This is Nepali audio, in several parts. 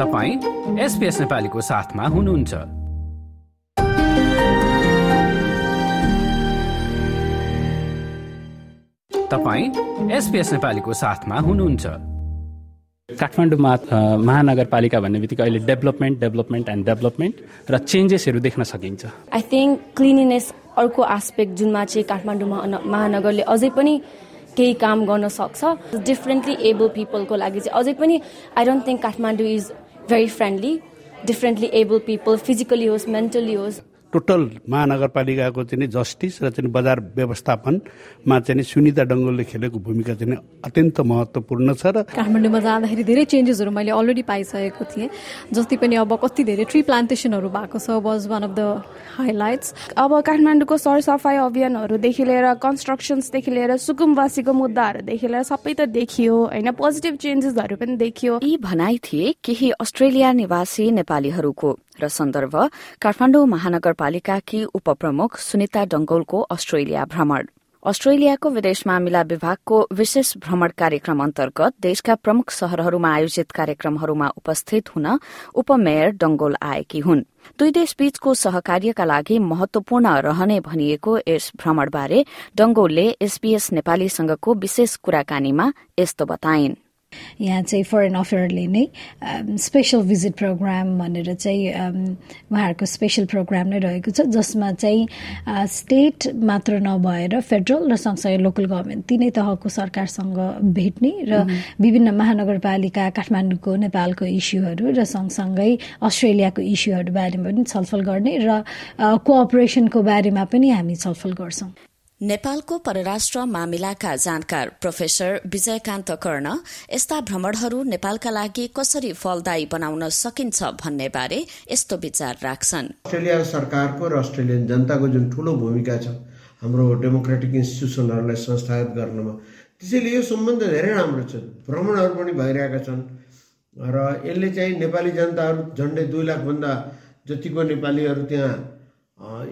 तपाईँ एसपिएस नेपालीको साथमा हुनुहुन्छ। तपाईँ एसपिएस नेपालीको साथमा हुनुहुन्छ। काठमाडौँमा महानगरपालिका भन्ने बित्तिकै अहिले डेभलपमेन्ट डेभलपमेन्ट एन्ड डेभलपमेन्ट र चेन्जेसहरू देख्न सकिन्छ। आई थिङ्क क्लिनिनेस अर्को आस्पेक्ट जुनमा चाहिँ काठमाडौँ महानगरले अझै पनि केही काम गर्न सक्छ। डिफरेन्टली एबल पिपलको लागि चाहिँ अझै पनि I don't think Kathmandu is very friendly, differently able people, physically host, mentally host. Total महानगरपालिकाको चाहिँ जस्टिस र चाहिँ बजार व्यवस्थापनमा चाहिँ सुनिता डङ्गोलले खेलेको भूमिका चाहिँ अत्यन्त महत्त्वपूर्ण छ र काठमाडौँमा जाँदाखेरि धेरै चेन्जेसहरू मैले अलरेडी पाइसकेको थिएँ। जति पनि अब कति धेरै ट्री प्लान्टेसनहरू भएको छ was one of the highlights अब काठमाडौँको सरसफाइ अभियानहरूदेखि लिएर कन्स्ट्रक्सन्सदेखि लिएर सुकुमवासीको मुद्दाहरूदेखि लिएर सबै त देखियो होइन? पोजिटिभ चेन्जेसहरू पनि देखियो। यी भनाइ थिए केही अस्ट्रेलिया निवासी नेपालीहरूको। र सन्दर्भ काठमाडौँ महानगरपालिकाकी उपप्रमुख सुनिता डंगोलको अस्ट्रेलिया भ्रमण। अस्ट्रेलियाको विदेश मामिला विभागको विशेष भ्रमण कार्यक्रम अन्तर्गत देशका प्रमुख शहरहरूमा आयोजित कार्यक्रमहरूमा उपस्थित हुन उपमेयर डंगोल आएकी हुन्। दुई देशबीचको सहकार्यका लागि महत्वपूर्ण रहने भनिएको यस भ्रमणबारे डंगोलले एसबीएस नेपालीसँगको विशेष कुराकानीमा यस्तो बताइन्। यहाँ चाहिँ फरेन अफेयरले नै स्पेसल भिजिट प्रोग्राम भनेर चाहिँ उहाँहरूको स्पेसल प्रोग्राम नै रहेको छ जसमा चाहिँ स्टेट मात्र नभएर फेडरल र सँगसँगै लोकल गभर्मेन्ट तिनै तहको सरकारसँग भेट्ने र विभिन्न महानगरपालिका काठमाडौँको नेपालको इस्युहरू र सँगसँगै अस्ट्रेलियाको इस्युहरू बारेमा पनि छलफल गर्ने र कोअपरेसनको बारेमा पनि हामी छलफल गर्छौं। नेपालको परराष्ट्र मामिलाका जानकार प्रोफेसर विजयकान्त कर्ण यस्ता भ्रमणहरू नेपालका लागि कसरी फलदायी बनाउन सकिन्छ भन्ने बारे यस्तो विचार राख्छन्। अस्ट्रेलिया सरकारको र अस्ट्रेलियन जनताको जुन ठूलो भूमिका छ हाम्रो डेमोक्रेटिक इन्स्टिट्युसनहरूलाई संस्थागत गर्नमा त्यसैले यो सम्बन्ध धेरै राम्रो छ। भ्रमणहरू पनि भइरहेका छन् र यसले चाहिँ नेपाली जनताहरू झन्डै दुई लाखभन्दा जतिको नेपालीहरू त्यहाँ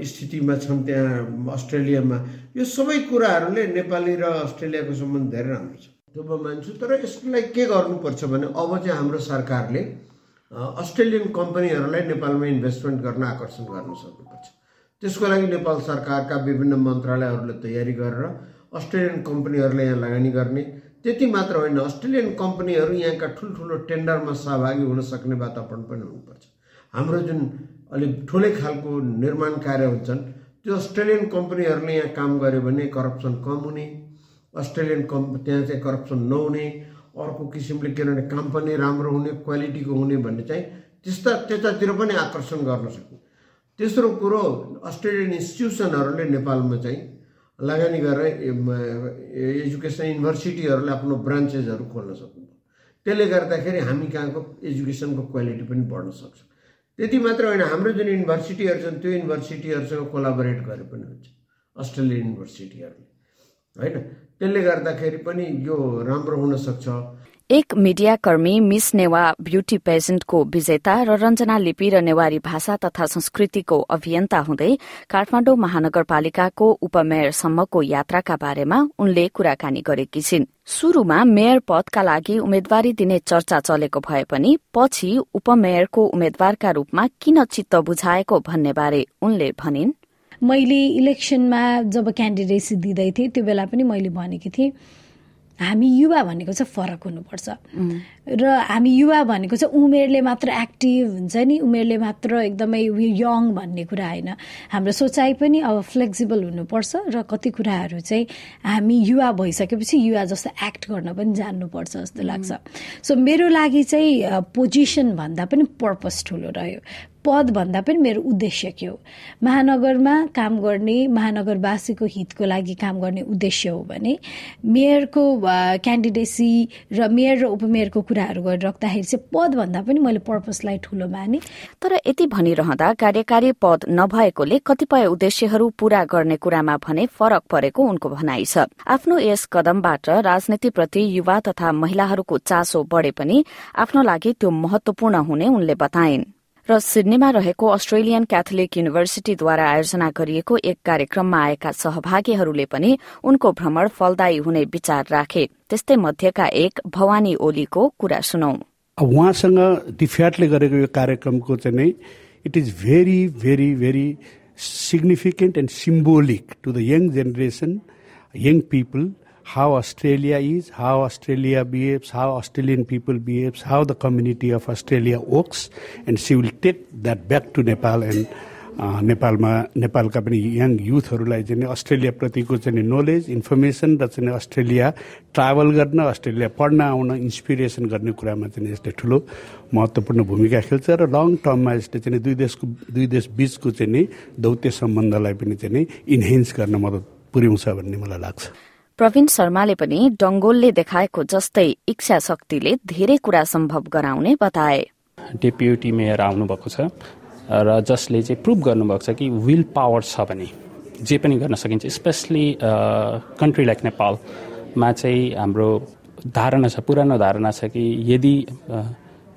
स्थितिमा छन् त्यहाँ अस्ट्रेलियामा। यो सबै कुराहरूले नेपाली र अस्ट्रेलियाको सम्बन्ध धेरै राम्रो छ। त्यो म मान्छु तर यसलाई के गर्नुपर्छ भने अब चाहिँ हाम्रो सरकारले अस्ट्रेलियन कम्पनीहरूलाई नेपालमा इन्भेस्टमेन्ट गर्न आकर्षण गर्न सक्नुपर्छ। त्यसको लागि नेपाल सरकारका विभिन्न मन्त्रालयहरूले तयारी गरेर अस्ट्रेलियन कम्पनीहरूले यहाँ लगानी गर्ने। त्यति मात्र होइन अस्ट्रेलियन कम्पनीहरू यहाँका ठुल्ठुलो टेन्डरमा सहभागी हुन सक्ने वातावरण पनि हुनुपर्छ। हाम्रो जुन अलिक ठुलै खालको निर्माण कार्य हुन्छन् त्यो अस्ट्रेलियन कम्पनीहरूले यहाँ काम गर्यो भने करप्सन कम हुने अस्ट्रेलियन कम्प त्यहाँ चाहिँ करप्सन नहुने अर्को किसिमले किनभने काम पनि राम्रो हुने क्वालिटीको हुने भन्ने चाहिँ त्यस्ता त्यतातिर पनि आकर्षण गर्न सक्ने। तेस्रो कुरो अस्ट्रेलियन इन्स्टिट्युसनहरूले नेपालमा चाहिँ लगानी गरेर एजुकेसन युनिभर्सिटीहरूले आफ्नो ब्रान्चेसहरू खोल्न सक्नु त्यसले गर्दाखेरि हामी कहाँको एजुकेसनको क्वालिटी पनि बढ्न सक्छ। त्यति मात्र होइन हाम्रो जुन युनिभर्सिटीहरू छन् त्यो युनिभर्सिटीहरूसँग कोलाबोरेट गरे पनि हुन्छ अस्ट्रेलियन युनिभर्सिटीहरूले होइन? त्यसले गर्दाखेरि पनि यो राम्रो हुन सक्छ। एक मीडियाकर्मी मिस नेवा ब्युटी पेजेन्टको विजेता र रञ्जना लिपि र नेवारी भाषा तथा संस्कृतिको अभियन्ता हुँदै काठमाडौँ महानगरपालिकाको उपमेयरसम्मको यात्राका बारेमा उनले कुराकानी गरेकी छिन्। शुरूमा मेयर पदका लागि उम्मेद्वारी दिने चर्चा चलेको भए पनि पछि उपमेयरको उम्मेद्वारका रूपमा किन चित्त बुझाएको भन्ने बारे उनले भनिन्। मैले इलेक्सनमा जब क्यान्डिडेसी दिँदै थिएँ त्यो बेला पनि मैले भनेकी थिएँ हामी युवा भनेको चाहिँ फरक हुनुपर्छ। र हामी युवा भनेको चाहिँ उमेरले मात्र एक्टिभ हुन्छ नि उमेरले मात्र एकदमै यङ भन्ने कुरा होइन। हाम्रो सोचाइ पनि अब फ्लेक्सिबल हुनुपर्छ र कति कुराहरू चाहिँ हामी युवा भइसकेपछि युवा जस्तो एक्ट गर्न पनि जान्नुपर्छ जस्तो लाग्छ। सो मेरो लागि चाहिँ पोजिसन भन्दा पनि पर्पस ठुलो रह्यो। पद भन्दा पनि मेरो उद्देश्य के हो? महानगरमा काम गर्ने महानगरवासीको हितको लागि काम गर्ने उद्देश्य हो भने मेयरको क्यान्डिडेसी र मेयर र उपमेयरको कुराहरू गरिराख्दाखेरि चाहिँ पदभन्दा पनि मैले पर्पसलाई ठुलो माने। तर यति भनिरहँदा कार्यकारी पद नभएकोले कतिपय उद्देश्यहरू पूरा गर्ने कुरामा भने फरक परेको उनको भनाइ छ। आफ्नो यस कदमबाट राजनीतिप्रति युवा तथा महिलाहरूको चासो बढे पनि आफ्नो लागि त्यो महत्वपूर्ण हुने उनले बताइन्। र सिडनीमा रहेको अस्ट्रेलियन क्याथोलिक युनिभर्सिटीद्वारा आयोजना गरिएको एक कार्यक्रममा आएका सहभागीहरूले पनि उनको भ्रमण फलदायी हुने विचार राखे। त्यस्तै मध्येका एक भवानी ओलीको कुरा सुनौ। उहाँसँग डिफ्याटले गरेको यो कार्यक्रमको चाहिँ नै it is very very very significant and symbolic to the young generation young people how Australia is, how Australia behaves, how Australian people behaves, how the community of Australia works, and she will take that back to Nepal and नेपालमा नेपालका पनि यङ युथहरूलाई चाहिँ अस्ट्रेलियाप्रतिको चाहिँ नलेज इन्फर्मेसन र चाहिँ अस्ट्रेलिया ट्राभल गर्न अस्ट्रेलिया पढ्न आउन इन्सपिरेसन गर्ने कुरामा चाहिँ यसले ठुलो महत्त्वपूर्ण भूमिका खेल्छ र लङ टर्ममा यसले चाहिँ दुई देशको दुई देश बिचको चाहिँ नि दौत्य सम्बन्धलाई पनि चाहिँ इन्हेन्स गर्न मद्दत पुर्याउँछ भन्ने मलाई लाग्छ। प्रवीण शर्माले पनि डंगोलले देखाएको जस्तै इच्छा शक्तिले धेरै कुरा सम्भव गराउने बताए। डेप्युटी मेयर आउनुभएको छ र जसले चाहिँ प्रुभ गर्नुभएको छ कि विल पावर छ भने जे पनि गर्न सकिन्छ स्पेसली कन्ट्री लाइक नेपालमा चाहिँ हाम्रो धारणा छ पुरानो धारणा छ कि यदि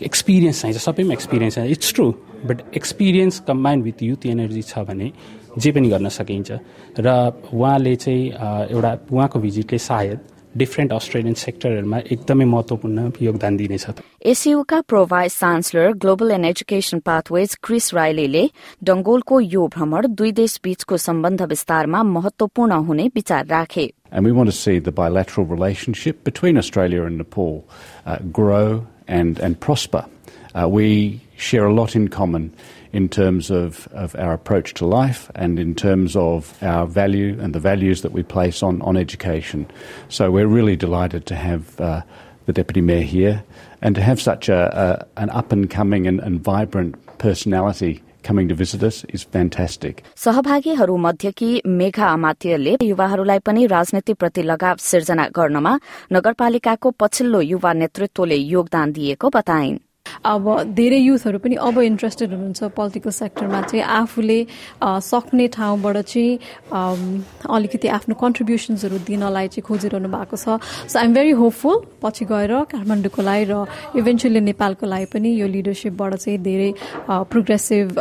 एक्सपिरियन्स चाहिन्छ सबैमा एक्सपिरियन्स चाहिन्छ it's true but experience combine with youth energy छ भने जे पनि गर्न सकिन्छ। र उहाँले चाहिँ एउटा उहाँको भिजिटले सायद डिफ्रेन्ट अस्ट्रेलियन सेक्टरहरूमा एकदमै महत्वपूर्ण योगदान दिनेछ एसियुका pro vice chancellor global and education pathways Chris Riley डंगोलको यो भ्रमण दुई देश बीचको सम्बन्ध विस्तारमा महत्वपूर्ण हुने विचार राखे। And we want to see the bilateral relationship between Australia and Nepal uh, grow and, and prosper. Uh, we share a lot in common in terms of, of our approach to life and in terms of our value and the values that we place on, on education. So we're really delighted to have uh, the Deputy Mayor here and to have such a, a an up and coming and, and vibrant personality coming to visit us is fantastic. सहभागीहरू मध्येकी Megha अमात्यले युवाहरूलाई पनि राजनीतिप्रति लगाव सिर्जना गर्नमा नगरपालिकाको पछिल्लो युवा नेतृत्वले योगदान दिएको बताइन् अब धेरै युथहरू पनि अब इन्ट्रेस्टेड हुनुहुन्छ पोलिटिकल सेक्टरमा चाहिँ आफूले सक्ने ठाउँबाट चाहिँ अलिकति आफ्नो कन्ट्रिब्युसन्सहरू दिनलाई चाहिँ खोजिरहनु भएको छ। सो आइएम भेरी होपफुल पछि गएर काठमाडौँको लागि र इभेन्चुली नेपालको लागि पनि यो लिडरसिपबाट चाहिँ धेरै प्रोग्रेसिभ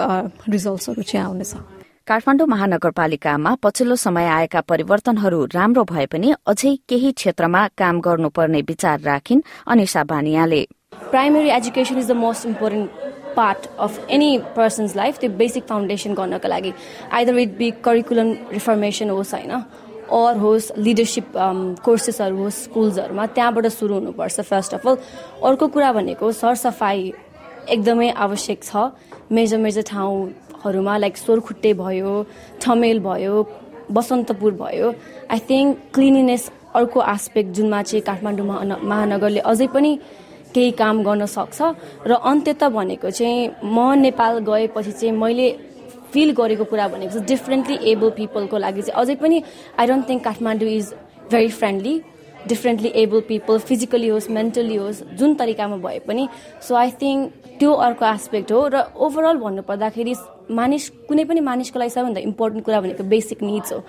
रिजल्ट्सहरू चाहिँ आउनेछ। काठमाडौँ महानगरपालिकामा पछिल्लो समय आएका परिवर्तनहरू राम्रो भए पनि अझै केही क्षेत्रमा काम गर्नुपर्ने विचार राखिन् Anisa बानियाले primary education is the most important part of any person's life त्यो बेसिक फाउन्डेसन गर्नको लागि either it be curriculum reformation होस् होइन अर होस् लिडरसिप कोर्सेसहरू होस् स्कुल्सहरूमा त्यहाँबाट सुरु हुनुपर्छ फर्स्ट अफ अल अर्को कुरा भनेको सरसफाइ एकदमै आवश्यक छ। मेजर मेजर ठाउँहरूमा लाइक सोरखुट्टे भयो ठमेल भयो बसन्तपुर भयो आई थिङ्क क्लिनिनेस अर्को आस्पेक्ट जुनमा चाहिँ काठमाडौँ महानगरले अझै पनि केही काम गर्न सक्छ। र अन्त्यत भनेको चाहिँ म नेपाल गएपछि चाहिँ मैले फिल गरेको कुरा भनेको चाहिँ डिफ्रेन्टली एबल पिपलको लागि चाहिँ अझै पनि I don't think Kathmandu is very friendly differently able people physically होस् मेन्टली होस् जुन तरिकामा भए पनि। सो आई थिङ्क त्यो अर्को एस्पेक्ट हो। र ओभरअल भन्नुपर्दाखेरि मानिस कुनै पनि मानिसको लागि सबैभन्दा इम्पोर्टेन्ट कुरा भनेको बेसिक निड्स हो।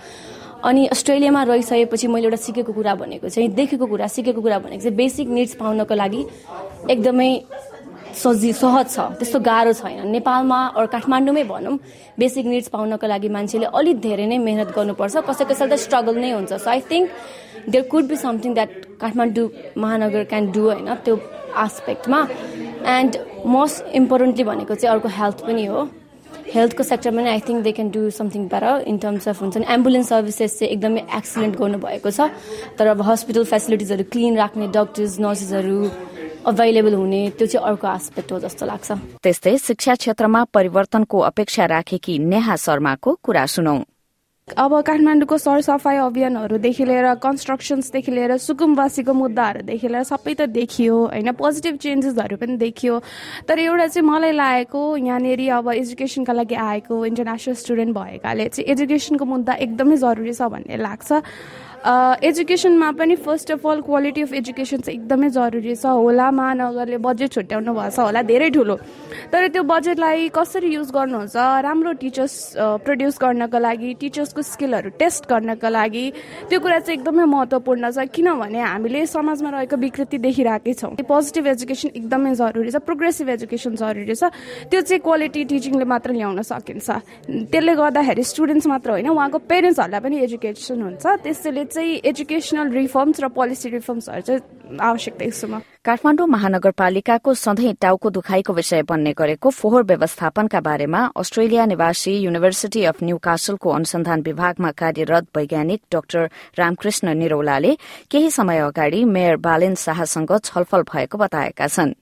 अनि अस्ट्रेलियामा रहिसकेपछि मैले एउटा सिकेको कुरा भनेको चाहिँ देखेको कुरा सिकेको कुरा भनेको चाहिँ बेसिक निड्स पाउनको लागि एकदमै सजि सहज छ त्यस्तो गाह्रो छैन। नेपालमा अरू काठमाडौँमै भनौँ बेसिक निड्स पाउनको लागि मान्छेले अलिक धेरै नै मेहनत गर्नुपर्छ। कसै कसैलाई त स्ट्रगल नै हुन्छ। So I think there could be something that Kathmandu महानगर क्यान डु होइन त्यो आस्पेक्टमा एन्ड मोस्ट इम्पोर्टेन्टली भनेको चाहिँ अर्को हेल्थ पनि हो। हेल्थको सेक्टरमा नै I think they can do something better in terms of हुन्छ नि एम्बुलेन्स सर्भिसेस चाहिँ एकदमै एक्सिलेन्ट गर्नुभएको छ। तर अब हस्पिटल फेसिलिटिजहरू क्लिन राख्ने डक्टर्स नर्सेसहरू अभाइलेबल हुने त्यो चाहिँ अर्को आस्पेक्ट हो जस्तो लाग्छ। त्यस्तै शिक्षा क्षेत्रमा परिवर्तनको अपेक्षा राखेकी नेहा शर्माको कुरा सुनौ। अब काठमाडौँको सरसफाइ अभियानहरूदेखि लिएर कन्स्ट्रक्सन्सदेखि लिएर सुकुमवासीको मुद्दाहरूदेखि लिएर सबै त देखियो होइन? पोजिटिभ चेन्जेसहरू पनि देखियो। तर एउटा चाहिँ मलाई लागेको यहाँनिर अब एजुकेसनका लागि आएको इन्टरनेसनल स्टुडेन्ट भएकाले चाहिँ एजुकेसनको मुद्दा एकदमै जरुरी छ भन्ने लाग्छ। एजुकेसनमा पनि first of all quality of education चाहिँ एकदमै जरुरी छ होला। महानगरले बजेट छुट्याउनु भएको छ होला धेरै ठुलो। तर त्यो बजेटलाई कसरी युज गर्नुहुन्छ? राम्रो टिचर्स प्रड्युस गर्नको लागि टिचर्सको स्किलहरू टेस्ट गर्नको लागि त्यो कुरा चाहिँ एकदमै महत्त्वपूर्ण छ। किनभने हामीले समाजमा रहेको विकृति देखिरहेकै छौँ। पोजिटिभ एजुकेसन एकदमै जरुरी छ प्रोग्रेसिभ एजुकेसन जरुरी छ। त्यो चाहिँ क्वालिटी टिचिङले मात्र ल्याउन सकिन्छ। त्यसले गर्दाखेरि स्टुडेन्ट्स मात्र होइन उहाँको पेरेन्ट्सहरूलाई पनि एजुकेसन हुन्छ। त्यसैले चाहिँ एजुकेसनल रिफर्म्स र पोलिसी रिफर्म्सहरू चाहिँ आवश्यक देख्छु म। काठमाडौँ महानगरपालिकाको सधैँ टाउको दुखाइको विषय बन्ने गरेको फोहोर व्यवस्थापनका बारेमा अस्ट्रेलिया निवासी युनिभर्सिटी अफ न्यू कासलको अनुसन्धान विभागमा कार्यरत वैज्ञानिक डाक्टर रामकृष्ण निरौलाले केही समय अगाडि मेयर बालेन शाहसँग छलफल भएको बताएका छन्।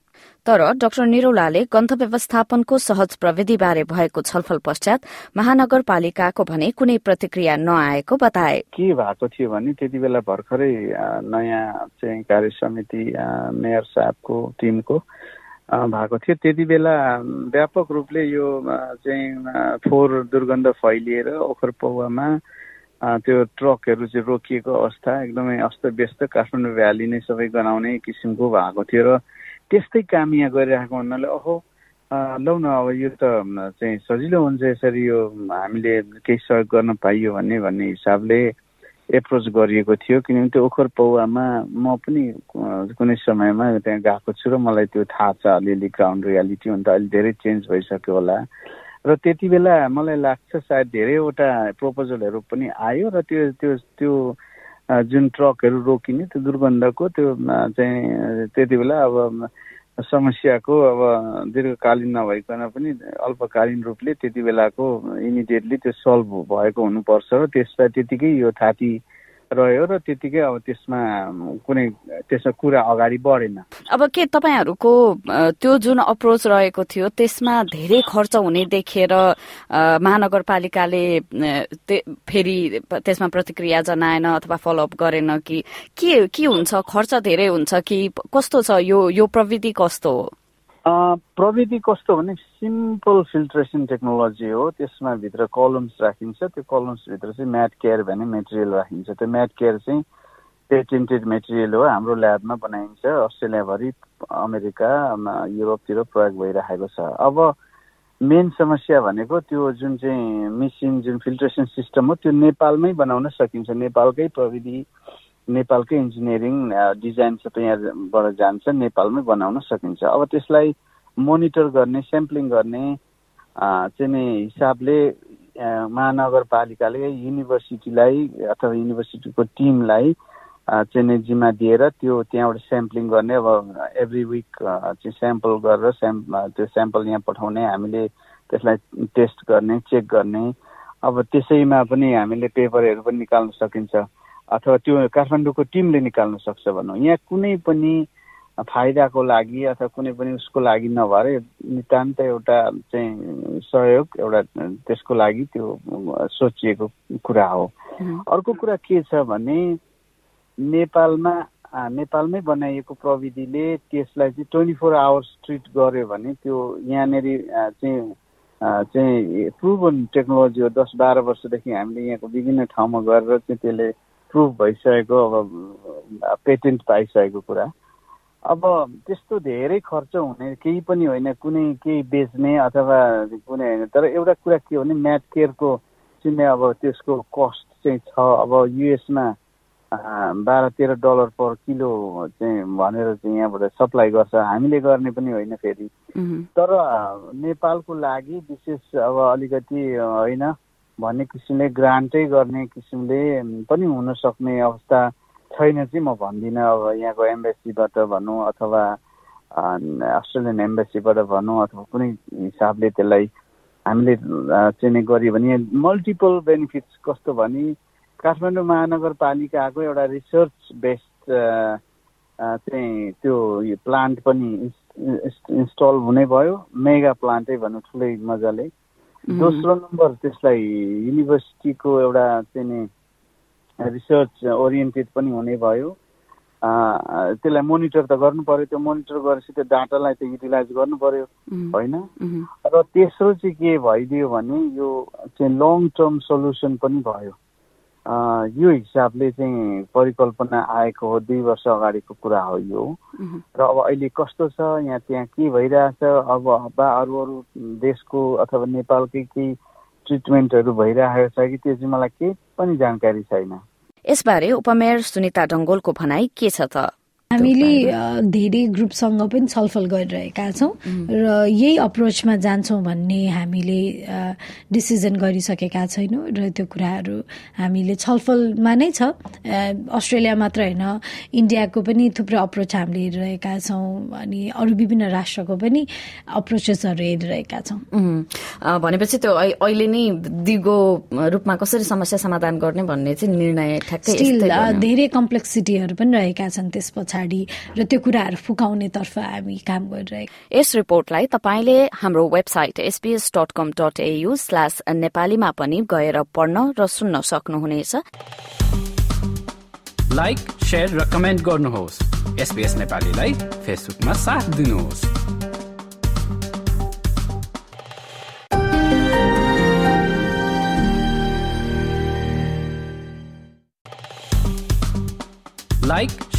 तर डाक्टर निरौलाले गन्थ व्यवस्थापनको सहज प्रविधिबारे भएको छलफल पश्चात महानगरपालिकाको भने कुनै प्रतिक्रिया नआएको बताए। के भएको थियो भने त्यति बेला भर्खरै नयाँ चाहिँ कार्य समिति मेयर साहबको टिमको भएको थियो। त्यति बेला व्यापक रूपले यो चाहिँ फोहोर दुर्गन्ध फैलिएर ओखर पौवामा त्यो ट्रकहरू चाहिँ रोकिएको अवस्था एकदमै अस्तव्यस्त काठमाडौँ भ्याली नै सबै गनाउने किसिमको भएको थियो र त्यस्तै काम यहाँ गरिरहेको हुनाले अहो लौ न अब यो त चाहिँ सजिलो हुन्छ यसरी यो हामीले केही सहयोग गर्न पाइयो भने भन्ने हिसाबले एप्रोच गरिएको थियो। किनभने त्यो ओखर पौवामा म पनि कुनै समयमा त्यहाँ गएको छु र मलाई त्यो थाहा छ अलिअलि ग्राउन्ड रियालिटी हुन त अहिले धेरै चेन्ज भइसक्यो होला। र त्यति बेला मलाई लाग्छ सायद धेरैवटा प्रपोजलहरू पनि आयो र त्यो त्यो त्यो जुन ट्रकहरू रोकिने त्यो दुर्गन्धको त्यो चाहिँ त्यति बेला अब समस्याको अब दीर्घकालीन नभइकन पनि अल्पकालीन रूपले त्यति बेलाको इमिडिएटली त्यो सल्भ भएको हुनुपर्छ र त्यसलाई त्यतिकै यो थाती रह्यो र त्यतिकै अब त्यसमा कुनै त्यसमा कुरा अगाडि बढेन। अब के तपाईँहरूको त्यो जुन अप्रोच रहेको थियो त्यसमा धेरै खर्च हुने देखेर महानगरपालिकाले फेरि त्यसमा प्रतिक्रिया जनाएन अथवा फलोअप गरेन कि के के हुन्छ? खर्च धेरै हुन्छ कि कस्तो छ यो यो प्रविधि कस्तो हो? प्रविधि कस्तो भने सिम्पल फिल्ट्रेसन टेक्नोलोजी हो। त्यसमा भित्र कलम्स राखिन्छ। त्यो कलम्सभित्र चाहिँ म्याट केयर भन्ने मेटेरियल राखिन्छ। त्यो म्याट केयर चाहिँ पेटेन्टेड मेटेरियल हो। हाम्रो ल्याबमा बनाइन्छ। अस्ट्रेलियाभरि अमेरिका युरोपतिर प्रयोग भइरहेको छ। अब मेन समस्या भनेको त्यो जुन चाहिँ मिसिन जुन फिल्ट्रेसन सिस्टम हो त्यो नेपालमै बनाउन सकिन्छ। नेपालकै प्रविधि नेपालकै इन्जिनियरिङ डिजाइन सबै यहाँबाट जान्छ नेपालमै बनाउन सकिन्छ। अब त्यसलाई मोनिटर गर्ने स्याम्पलिङ गर्ने चाहिँ हिसाबले महानगरपालिकाले युनिभर्सिटीलाई अथवा युनिभर्सिटीको टिमलाई चाहिँ जिम्मा दिएर त्यो त्यहाँबाट स्याम्पलिङ गर्ने अब एभ्री विक चाहिँ स्याम्पल गरेर स्याम् त्यो स्याम्पल यहाँ पठाउने हामीले त्यसलाई टेस्ट गर्ने चेक गर्ने। अब त्यसैमा पनि हामीले पेपरहरू पनि निकाल्न सकिन्छ। अथवा त्यो काठमाडौँको टिमले निकाल्न सक्छ भनौँ। यहाँ कुनै पनि फाइदाको लागि अथवा कुनै पनि उसको लागि नभएर नितान्त एउटा चाहिँ सहयोग एउटा त्यसको लागि त्यो सोचिएको कुरा हो। अर्को कुरा के छ भने नेपालमा नेपालमै बनाइएको प्रविधिले त्यसलाई चाहिँ ट्वेन्टी फोर आवर्स ट्रिट गर्यो भने त्यो यहाँनिर चाहिँ चाहिँ प्रुभन टेक्नोलोजी हो। दस बाह्र वर्षदेखि हामीले यहाँको विभिन्न ठाउँमा गरेर चाहिँ त्यसले प्रुभ भइसकेको अब पेटेन्ट पाइसकेको कुरा अब त्यस्तो धेरै खर्च हुने केही पनि होइन कुनै केही बेच्ने अथवा कुनै होइन तर एउटा कुरा के हो भने म्याट केयरको चाहिँ अब त्यसको कस्ट चाहिँ छ अब युएसमा बाह्र तेह्र डलर पर किलो चाहिँ भनेर चाहिँ यहाँबाट सप्लाई गर्छ हामीले गर्ने पनि होइन फेरि तर नेपालको लागि विशेष अब अलिकति होइन भन्ने किसिमले ग्रान्टै गर्ने किसिमले पनि हुन सक्ने अवस्था छैन चाहिँ म भन्दिनँ। अब यहाँको एम्बेसीबाट भनौँ अथवा अस्ट्रेलियन एम्बेसीबाट भनौँ अथवा कुनै हिसाबले त्यसलाई हामीले चाहिँ गऱ्यो भने मल्टिपल बेनिफिट्स कस्तो भने काठमाडौँ महानगरपालिकाको एउटा रिसर्च बेस्ड चाहिँ त्यो प्लान्ट पनि इन्स्टल हुने भयो। मेगा प्लान्टै भनौँ ठुलै मजाले। दोस्रो नम्बर त्यसलाई युनिभर्सिटीको एउटा चाहिँ रिसर्च ओरिएन्टेड पनि हुने भयो। त्यसलाई मोनिटर त गर्नु पर्यो त्यो मोनिटर गरेपछि त्यो डाटालाई त युटिलाइज गर्नु पर्यो होइन? र तेस्रो चाहिँ के भइदियो भने यो चाहिँ लङ टर्म सोल्युसन पनि भयो। यो हिसाबले चाहिँ परिकल्पना आएको हो दुई वर्ष अगाडिको कुरा हो यो। र अब अहिले कस्तो छ यहाँ त्यहाँ के भइरहेछ अब बा अरू अरू देशको अथवा नेपालकै केही ट्रिटमेन्टहरू भइरहेको छ कि त्यो चाहिँ मलाई केही पनि जानकारी छैन। यसबारे उपमेयर सुनिता डङ्गोलको भनाई के छ त? हामीले धेरै ग्रुपसँग पनि छलफल गरिरहेका छौँ र यही अप्रोचमा जान्छौँ भन्ने हामीले डिसिजन गरिसकेका छैनौँ र त्यो कुराहरू हामीले छलफलमा नै छ। अस्ट्रेलिया मात्र होइन इन्डियाको पनि थुप्रै अप्रोच हामीले हेरिरहेका छौँ अनि अरू विभिन्न राष्ट्रको पनि अप्रोचेसहरू हेरिरहेका छौँ। भनेपछि त्यो अहिले नै दिगो रूपमा कसरी समस्या समाधान गर्ने भन्ने चाहिँ निर्णय ठ्याक्कै धेरै कम्प्लेक्सिटीहरू पनि रहेका छन् त्यस पछाडि र त्यो कुराहरू फुकाउने तर्फ हामी काम गरिरहेका यस रिपोर्टलाई तपाईँले हाम्रो website SPS dot com dot AU slash नेपालीमा पनि गएर पढ्न र सुन्न सक्नुहुनेछ। लाइक र कमेन्ट गर्नुहोस्। एसपीएस नेपालीलाई फेसबुकमा साथ दिनुहोस्।